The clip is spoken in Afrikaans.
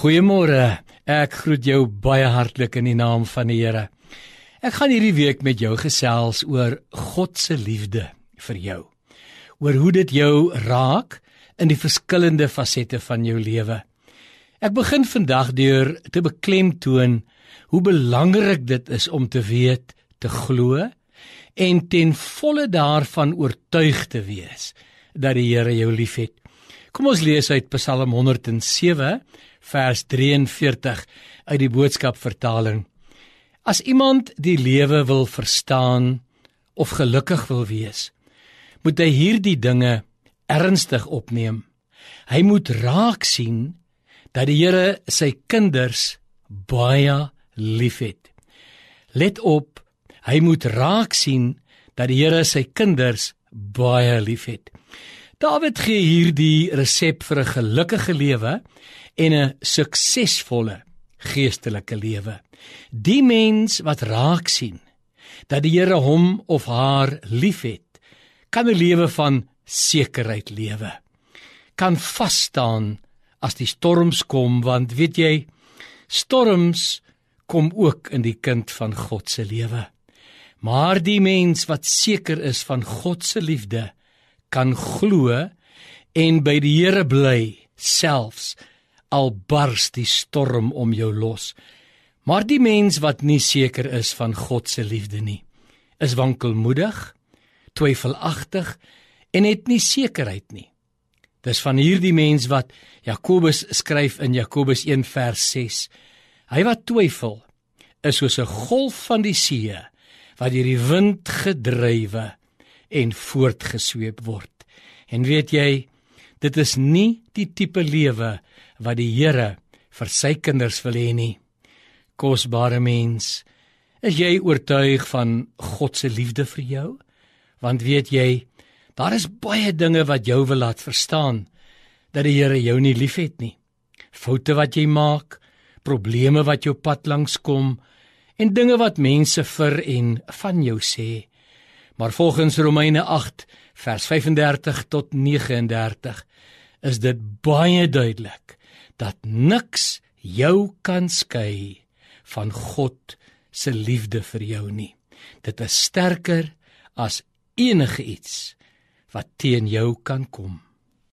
Goeiemôre. Ek groet jou baie hartlik in die naam van die Here. Ek gaan hierdie week met jou gesels oor God se liefde vir jou. Oor hoe dit jou raak in die verskillende fasette van jou lewe. Ek begin vandag deur te beklemtoon hoe belangrik dit is om te weet, te glo en ten volle daarvan oortuig te wees dat die Here jou liefhet. Kom ons lees uit Psalm 107 vers 43 uit die boodskap vertaling. As iemand die lewe wil verstaan of gelukkig wil wees, moet hy hierdie dinge ernstig opneem. Hy moet raak sien dat die Here sy kinders baie liefhet. Let op, hy moet raak sien dat die Here sy kinders baie liefhet. Dawid gee hierdie resep vir 'n gelukkige lewe en 'n suksesvolle geestelike lewe. Die mens wat raak sien dat die Here hom of haar liefhet, kan 'n lewe van sekerheid lewe. Kan vas staan as die storms kom want weet jy, storms kom ook in die kind van God se lewe. Maar die mens wat seker is van God se liefde, kan glo en by die Here bly selfs al bars die storm om jou los. Maar die mens wat nie seker is van God se liefde nie, is wankelmoedig, twyfelagtig en het nie sekerheid nie. Dis van hierdie mens wat Jakobus skryf in Jakobus 1 vers 6. Hy wat twyfel is soos 'n golf van die see wat deur die wind gedrywe en voortgesweep word. En weet jy, dit is nie die tipe lewe wat die Here vir sy kinders wil hê nie. Kosbare mens, is jy oortuig van God se liefde vir jou? Want weet jy, daar is baie dinge wat jou wil laat verstaan dat die Here jou nie liefhet nie. Foute wat jy maak, probleme wat jou pad langs kom en dinge wat mense vir en van jou sê. Maar volgens Romeine 8 vers 35 tot 39 is dit baie duidelik dat niks jou kan skei van God se liefde vir jou nie. Dit is sterker as enige iets wat teen jou kan kom.